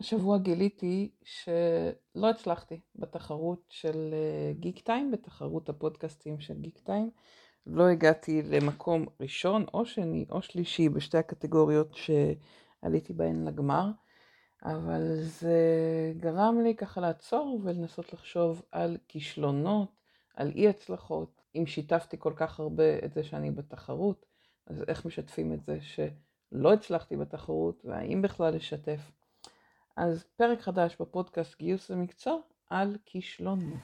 השבוע גיליתי שלא הצלחתי בתחרות של גיק טיים, בתחרות הפודקאסטים של גיק טיים. לא הגעתי למקום ראשון או שני או שלישי בשתי הקטגוריות שעליתי בהן לגמר, אבל זה גרם לי ככה לעצור ולנסות לחשוב על כישלונות, על אי הצלחות. אם שיתפתי כל כך הרבה את זה שאני בתחרות, אז איך משתפים את זה שלא הצלחתי בתחרות, והאם בכלל לשתף. אז פרק חדש בפודקאסט גיוס למקצוע על כישלונות.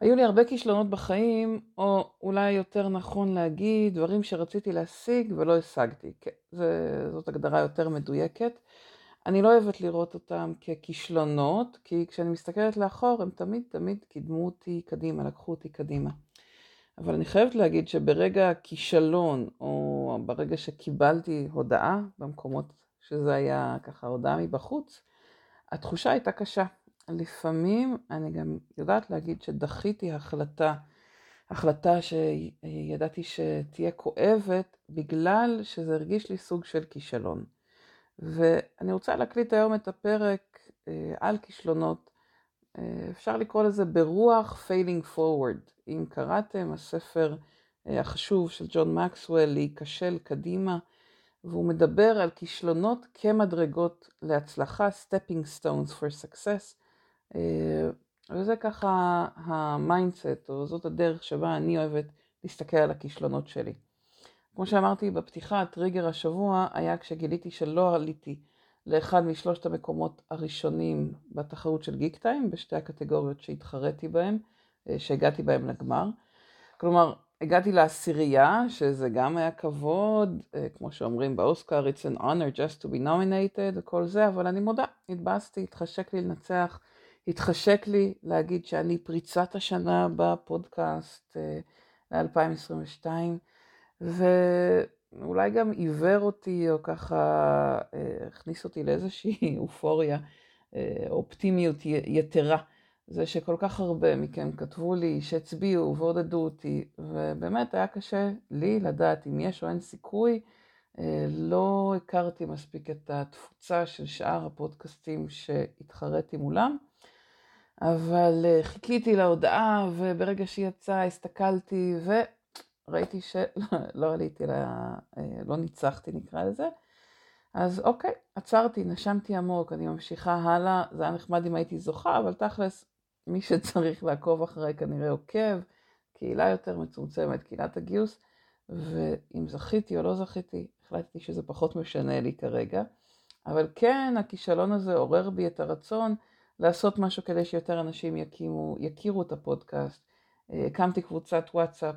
היו לי הרבה כישלונות בחיים, או אולי יותר נכון להגיד, דברים שרציתי להשיג ולא השגתי. כן, זאת הגדרה יותר מדויקת. אני לא אוהבת לראות אותם ככישלונות, כי כשאני מסתכלת לאחור הם תמיד תמיד קידמו אותי קדימה, לקחו אותי קדימה. אבל אני חייבת להגיד שברגע הכישלון, או ברגע שקיבלתי הודעה, במקומות שזה היה ככה הודעה מבחוץ, התחושה הייתה קשה. לפעמים אני גם יודעת להגיד שדחיתי החלטה, החלטה שידעתי שתהיה כואבת, בגלל שזה הרגיש לי סוג של כישלון. ואני רוצה להקליט היום את הפרק אה, על כישלונות. אה, אפשר לקרוא לזה ברוח Failing Forward. אם קראתם, הספר אה, החשוב של ג'ון מקסוול, להיכשל קדימה, והוא מדבר על כישלונות כמדרגות להצלחה, stepping stones for success. אה, וזה ככה ה mindset, או זאת הדרך שבה אני אוהבת להסתכל על הכישלונות שלי. כמו שאמרתי בפתיחה, הטריגר השבוע היה כשגיליתי שלא עליתי לאחד משלושת המקומות הראשונים בתחרות של גיק טיים, בשתי הקטגוריות שהתחרתי בהם, אה, שהגעתי בהם לגמר. כלומר, הגעתי לעשירייה, שזה גם היה כבוד, אה, כמו שאומרים באוסקר, it's an honor just to be nominated וכל זה, אבל אני מודה, התבאסתי, התחשק לי לנצח, התחשק לי להגיד שאני פריצת השנה בפודקאסט אה, ל-2022. ואולי גם עיוור אותי, או ככה אה, הכניס אותי לאיזושהי אופוריה, אה, אופטימיות יתרה. זה שכל כך הרבה מכם כתבו לי, שהצביעו ועודדו אותי, ובאמת היה קשה לי לדעת אם יש או אין סיכוי. אה, לא הכרתי מספיק את התפוצה של שאר הפודקאסטים שהתחרתי מולם, אבל חיכיתי להודעה, וברגע שהיא יצאה הסתכלתי, ו... ראיתי שלא עליתי, לה, אה, לא ניצחתי נקרא לזה. אז אוקיי, עצרתי, נשמתי עמוק, אני ממשיכה הלאה. זה היה נחמד אם הייתי זוכה, אבל תכלס, מי שצריך לעקוב אחריי כנראה עוקב, קהילה יותר מצומצמת, קהילת הגיוס, ואם זכיתי או לא זכיתי, החלטתי שזה פחות משנה לי כרגע. אבל כן, הכישלון הזה עורר בי את הרצון לעשות משהו כדי שיותר אנשים יקימו, יכירו את הפודקאסט. אה, הקמתי קבוצת וואטסאפ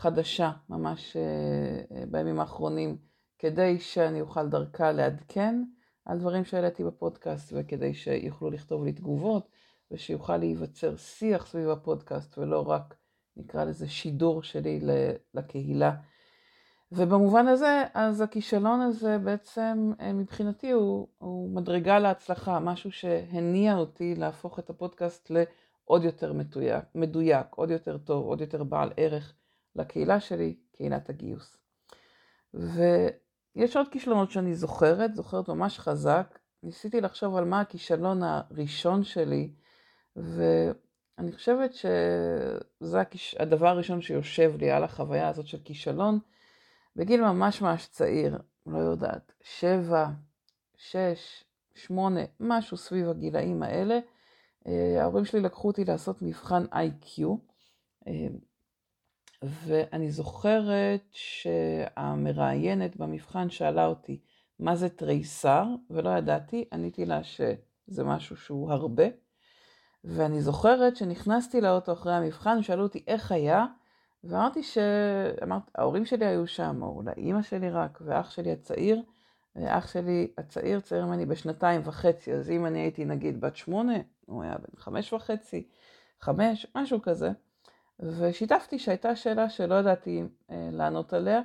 חדשה ממש אה, אה, בימים האחרונים, כדי שאני אוכל דרכה לעדכן על דברים שהעליתי בפודקאסט, וכדי שיוכלו לכתוב לי תגובות, ושיוכל להיווצר שיח סביב הפודקאסט, ולא רק נקרא לזה שידור שלי לקהילה. ובמובן הזה, אז הכישלון הזה בעצם אה, מבחינתי הוא, הוא מדרגה להצלחה, משהו שהניע אותי להפוך את הפודקאסט לעוד יותר מדויק, מדויק, עוד יותר טוב, עוד יותר בעל ערך. לקהילה שלי, קהילת הגיוס. ויש עוד כישלונות שאני זוכרת, זוכרת ממש חזק. ניסיתי לחשוב על מה הכישלון הראשון שלי, ואני חושבת שזה הדבר הראשון שיושב לי על החוויה הזאת של כישלון, בגיל ממש ממש צעיר, לא יודעת, שבע, שש, שמונה, משהו סביב הגילאים האלה. אה, ההורים שלי לקחו אותי לעשות מבחן איי-קיו. ואני זוכרת שהמראיינת במבחן שאלה אותי, מה זה תריסר? ולא ידעתי, עניתי לה שזה משהו שהוא הרבה. ואני זוכרת שנכנסתי לאוטו אחרי המבחן, שאלו אותי איך היה, ואמרתי שההורים שלי היו שם, או אולי אימא שלי רק, ואח שלי הצעיר, אח שלי הצעיר צעיר ממני בשנתיים וחצי, אז אם אני הייתי נגיד בת שמונה, הוא היה בן חמש וחצי, חמש, משהו כזה. ושיתפתי שהייתה שאלה שלא ידעתי אה, לענות עליה,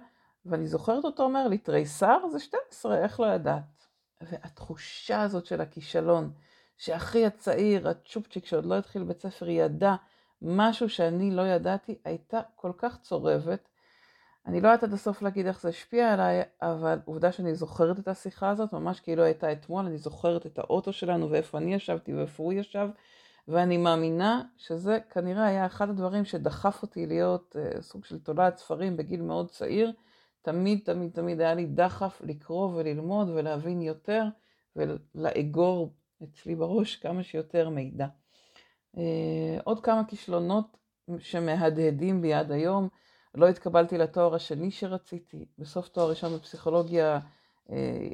ואני זוכרת אותו אומר לי, תריסר זה 12, איך לא ידעת? והתחושה הזאת של הכישלון, שאחי הצעיר, הצ'ופצ'יק שעוד לא התחיל בית ספר, ידע משהו שאני לא ידעתי, הייתה כל כך צורבת. אני לא יודעת עד הסוף להגיד איך זה השפיע עליי, אבל עובדה שאני זוכרת את השיחה הזאת, ממש כאילו הייתה אתמול, אני זוכרת את האוטו שלנו ואיפה אני ישבתי ואיפה הוא ישב, ואני מאמינה שזה כנראה היה אחד הדברים שדחף אותי להיות uh, סוג של תולעת ספרים בגיל מאוד צעיר. תמיד תמיד תמיד היה לי דחף לקרוא וללמוד ולהבין יותר ולאגור אצלי בראש כמה שיותר מידע. Uh, עוד כמה כישלונות שמהדהדים בי עד היום. לא התקבלתי לתואר השני שרציתי. בסוף תואר ראשון בפסיכולוגיה אה,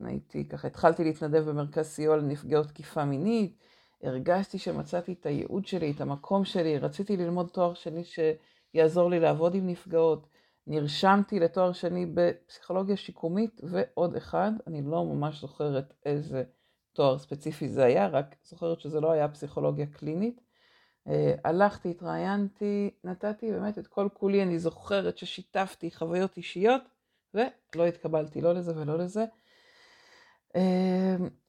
הייתי ככה, התחלתי להתנדב במרכז סיוע לנפגעות תקיפה מינית. הרגשתי שמצאתי את הייעוד שלי, את המקום שלי, רציתי ללמוד תואר שני שיעזור לי לעבוד עם נפגעות. נרשמתי לתואר שני בפסיכולוגיה שיקומית ועוד אחד, אני לא ממש זוכרת איזה תואר ספציפי זה היה, רק זוכרת שזה לא היה פסיכולוגיה קלינית. Uh, הלכתי, התראיינתי, נתתי באמת את כל כולי, אני זוכרת ששיתפתי חוויות אישיות, ולא התקבלתי לא לזה ולא לזה.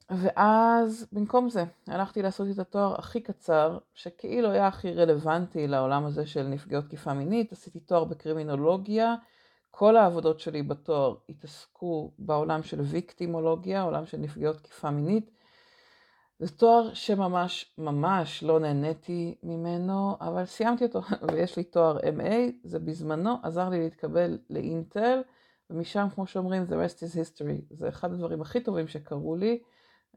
ואז במקום זה הלכתי לעשות את התואר הכי קצר, שכאילו היה הכי רלוונטי לעולם הזה של נפגעות תקיפה מינית, עשיתי תואר בקרימינולוגיה, כל העבודות שלי בתואר התעסקו בעולם של ויקטימולוגיה, עולם של נפגעות תקיפה מינית. זה תואר שממש ממש לא נהניתי ממנו, אבל סיימתי אותו ויש לי תואר MA, זה בזמנו עזר לי להתקבל לאינטל, ומשם כמו שאומרים the rest is history, זה אחד הדברים הכי טובים שקרו לי.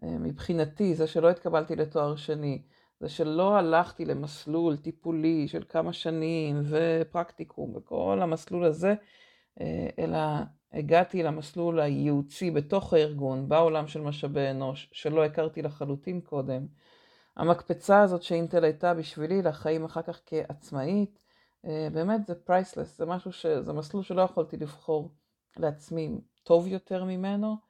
אה, מבחינתי, זה שלא התקבלתי לתואר שני, זה שלא הלכתי למסלול טיפולי של כמה שנים ופרקטיקום וכל המסלול הזה, אה, אלא הגעתי למסלול הייעוצי בתוך הארגון, בעולם של משאבי אנוש, שלא הכרתי לחלוטין קודם. המקפצה הזאת שאינטל הייתה בשבילי לחיים אחר כך כעצמאית, אה, באמת זה פרייסלס, זה משהו ש... זה מסלול שלא יכולתי לבחור לעצמי טוב יותר ממנו.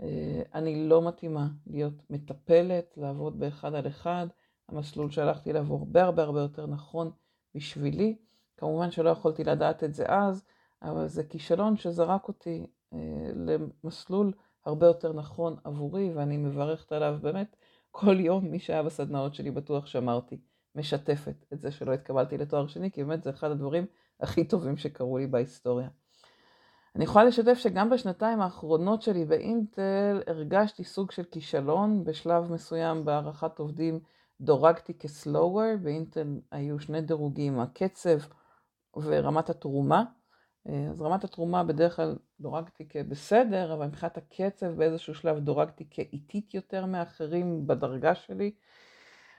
אה, אני לא מתאימה להיות מטפלת, לעבוד באחד על אחד. המסלול שהלכתי אליו הוא הרבה הרבה הרבה יותר נכון בשבילי. כמובן שלא יכולתי לדעת את זה אז, אבל זה כישלון שזרק אותי אה, למסלול הרבה יותר נכון עבורי, ואני מברכת עליו באמת כל יום. מי שהיה בסדנאות שלי בטוח שאמרתי, משתפת את זה שלא התקבלתי לתואר שני, כי באמת זה אחד הדברים הכי טובים שקרו לי בהיסטוריה. אני יכולה לשתף שגם בשנתיים האחרונות שלי באינטל הרגשתי סוג של כישלון. בשלב מסוים בהערכת עובדים דורגתי כסלואוור, באינטל היו שני דירוגים, הקצב ורמת התרומה. אז רמת התרומה בדרך כלל דורגתי כבסדר, אבל מבחינת הקצב באיזשהו שלב דורגתי כאיטית יותר מאחרים בדרגה שלי.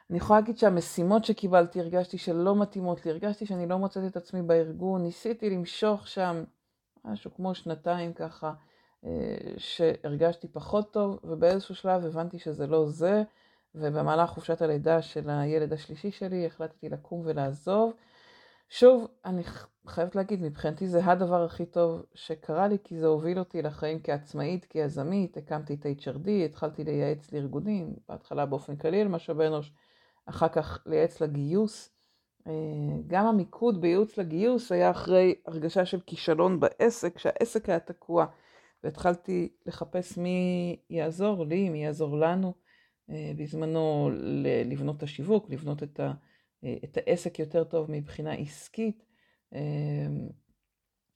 אני יכולה להגיד שהמשימות שקיבלתי הרגשתי שלא מתאימות לי, הרגשתי שאני לא מוצאת את עצמי בארגון, ניסיתי למשוך שם משהו כמו שנתיים ככה, אה, שהרגשתי פחות טוב, ובאיזשהו שלב הבנתי שזה לא זה, ובמהלך חופשת הלידה של הילד השלישי שלי החלטתי לקום ולעזוב. שוב, אני חייבת להגיד, מבחינתי זה הדבר הכי טוב שקרה לי, כי זה הוביל אותי לחיים כעצמאית, כיזמית, הקמתי את HRD, התחלתי לייעץ לארגונים, בהתחלה באופן כללי על משאבי אנוש, אחר כך לייעץ לגיוס. אה, גם המיקוד בייעוץ לגיוס היה אחרי הרגשה של כישלון בעסק, שהעסק היה תקוע, והתחלתי לחפש מי יעזור לי, מי יעזור לנו, אה, בזמנו לבנות את השיווק, לבנות את, ה, אה, את העסק יותר טוב מבחינה עסקית,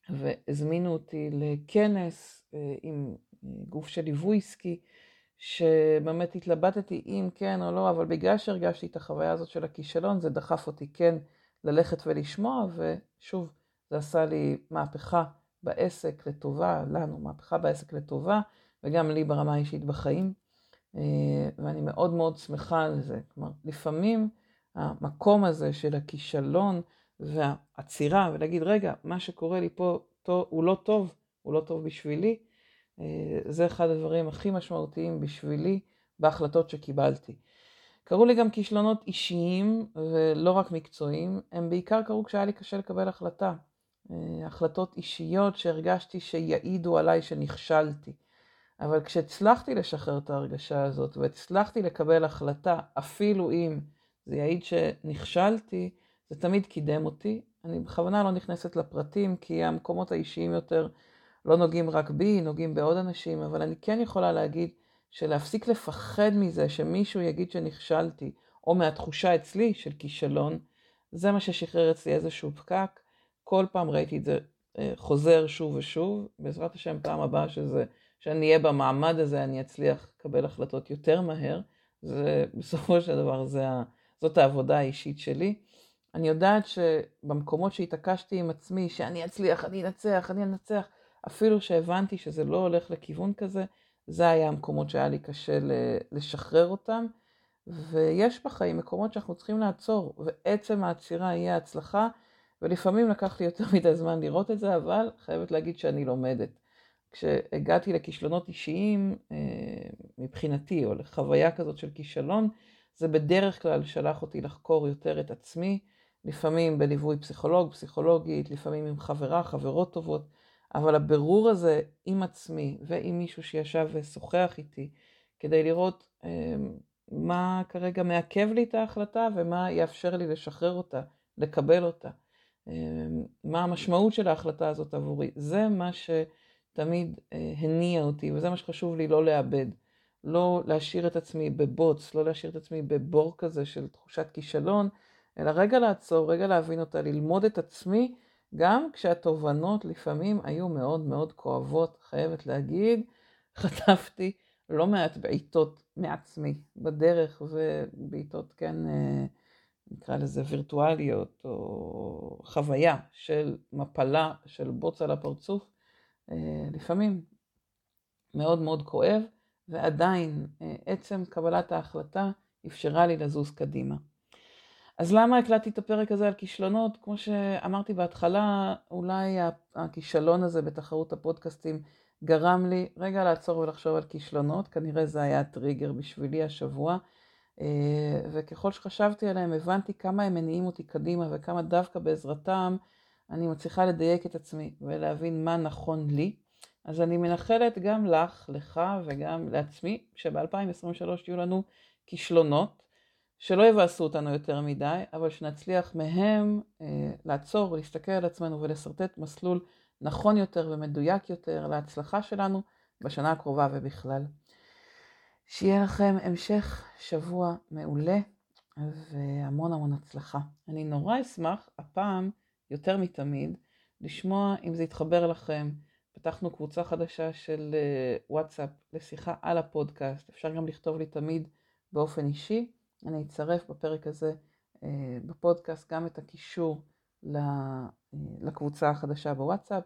והזמינו אותי לכנס עם גוף של ליווי עסקי, שבאמת התלבטתי אם כן או לא, אבל בגלל שהרגשתי את החוויה הזאת של הכישלון, זה דחף אותי כן ללכת ולשמוע, ושוב, זה עשה לי מהפכה בעסק לטובה, לנו מהפכה בעסק לטובה, וגם לי ברמה האישית בחיים, אה, ואני מאוד מאוד שמחה על זה. כלומר, לפעמים המקום הזה של הכישלון והעצירה, ולהגיד, רגע, מה שקורה לי פה הוא לא טוב, הוא לא טוב בשבילי, זה אחד הדברים הכי משמעותיים בשבילי בהחלטות שקיבלתי. קרו לי גם כישלונות אישיים ולא רק מקצועיים, הם בעיקר קרו כשהיה לי קשה לקבל החלטה. אה, החלטות אישיות שהרגשתי שיעידו עליי שנכשלתי. אבל כשהצלחתי לשחרר את ההרגשה הזאת והצלחתי לקבל החלטה, אפילו אם זה יעיד שנכשלתי, זה תמיד קידם אותי. אני בכוונה לא נכנסת לפרטים, כי המקומות האישיים יותר לא נוגעים רק בי, נוגעים בעוד אנשים, אבל אני כן יכולה להגיד של להפסיק לפחד מזה שמישהו יגיד שנכשלתי, או מהתחושה אצלי של כישלון, זה מה ששחרר אצלי איזשהו פקק. כל פעם ראיתי את זה אה, חוזר שוב ושוב. בעזרת השם, פעם הבאה שזה, שאני אהיה במעמד הזה, אני אצליח לקבל החלטות יותר מהר. זה בסופו של דבר, זה, זאת העבודה האישית שלי. אני יודעת שבמקומות שהתעקשתי עם עצמי, שאני אצליח, אני אנצח, אני אנצח, אפילו שהבנתי שזה לא הולך לכיוון כזה, זה היה המקומות שהיה לי קשה לשחרר אותם. ויש בחיים מקומות שאנחנו צריכים לעצור, ועצם העצירה יהיה הצלחה, ולפעמים לקח לי יותר מדי זמן לראות את זה, אבל חייבת להגיד שאני לומדת. כשהגעתי לכישלונות אישיים, אה, מבחינתי, או לחוויה כזאת של כישלון, זה בדרך כלל שלח אותי לחקור יותר את עצמי, לפעמים בליווי פסיכולוג, פסיכולוגית, לפעמים עם חברה, חברות טובות, אבל הבירור הזה עם עצמי ועם מישהו שישב ושוחח איתי, כדי לראות אה, מה כרגע מעכב לי את ההחלטה ומה יאפשר לי לשחרר אותה, לקבל אותה. אה, מה המשמעות של ההחלטה הזאת עבורי. זה מה שתמיד אה, הניע אותי, וזה מה שחשוב לי לא לאבד. לא להשאיר את עצמי בבוץ, לא להשאיר את עצמי בבור כזה של תחושת כישלון, אלא רגע לעצור, רגע להבין אותה, ללמוד את עצמי, גם כשהתובנות לפעמים היו מאוד מאוד כואבות, חייבת להגיד, חטפתי לא מעט בעיטות מעצמי בדרך, ובעיטות כן, אה, נקרא לזה וירטואליות, או חוויה של מפלה, של בוץ על הפרצוף, אה, לפעמים מאוד מאוד כואב, ועדיין אה, עצם קבלת ההחלטה אפשרה לי לזוז קדימה. אז למה הקלטתי את הפרק הזה על כישלונות? כמו שאמרתי בהתחלה, אולי הכישלון הזה בתחרות הפודקאסטים גרם לי רגע לעצור ולחשוב על כישלונות, כנראה זה היה טריגר בשבילי השבוע, אה, וככל שחשבתי עליהם הבנתי כמה הם מניעים אותי קדימה וכמה דווקא בעזרתם אני מצליחה לדייק את עצמי ולהבין מה נכון לי. אז אני מנחלת גם לך, לך וגם לעצמי, שב-2023 יהיו לנו כישלונות, שלא יבאסו אותנו יותר מדי, אבל שנצליח מהם אה, לעצור, להסתכל על עצמנו ולשרטט מסלול נכון יותר ומדויק יותר להצלחה שלנו בשנה הקרובה ובכלל. שיהיה לכם המשך שבוע מעולה והמון המון הצלחה. אני נורא אשמח, הפעם יותר מתמיד, לשמוע אם זה יתחבר לכם. פתחנו קבוצה חדשה של אה, וואטסאפ לשיחה על הפודקאסט. אפשר גם לכתוב לי תמיד באופן אישי. אני אצרף בפרק הזה אה, בפודקאסט גם את הקישור אה, לקבוצה החדשה בוואטסאפ.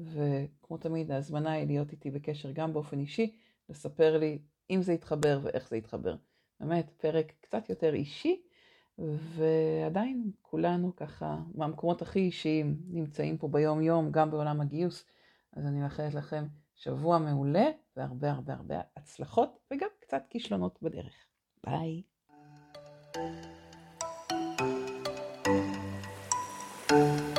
וכמו תמיד ההזמנה היא להיות איתי בקשר גם באופן אישי, לספר לי אם זה יתחבר ואיך זה יתחבר. באמת, פרק קצת יותר אישי, ועדיין כולנו ככה מהמקומות הכי אישיים נמצאים פה ביום יום, גם בעולם הגיוס. אז אני מאחלת לכם שבוע מעולה והרבה הרבה הרבה הצלחות וגם קצת כישלונות בדרך. ביי. thank you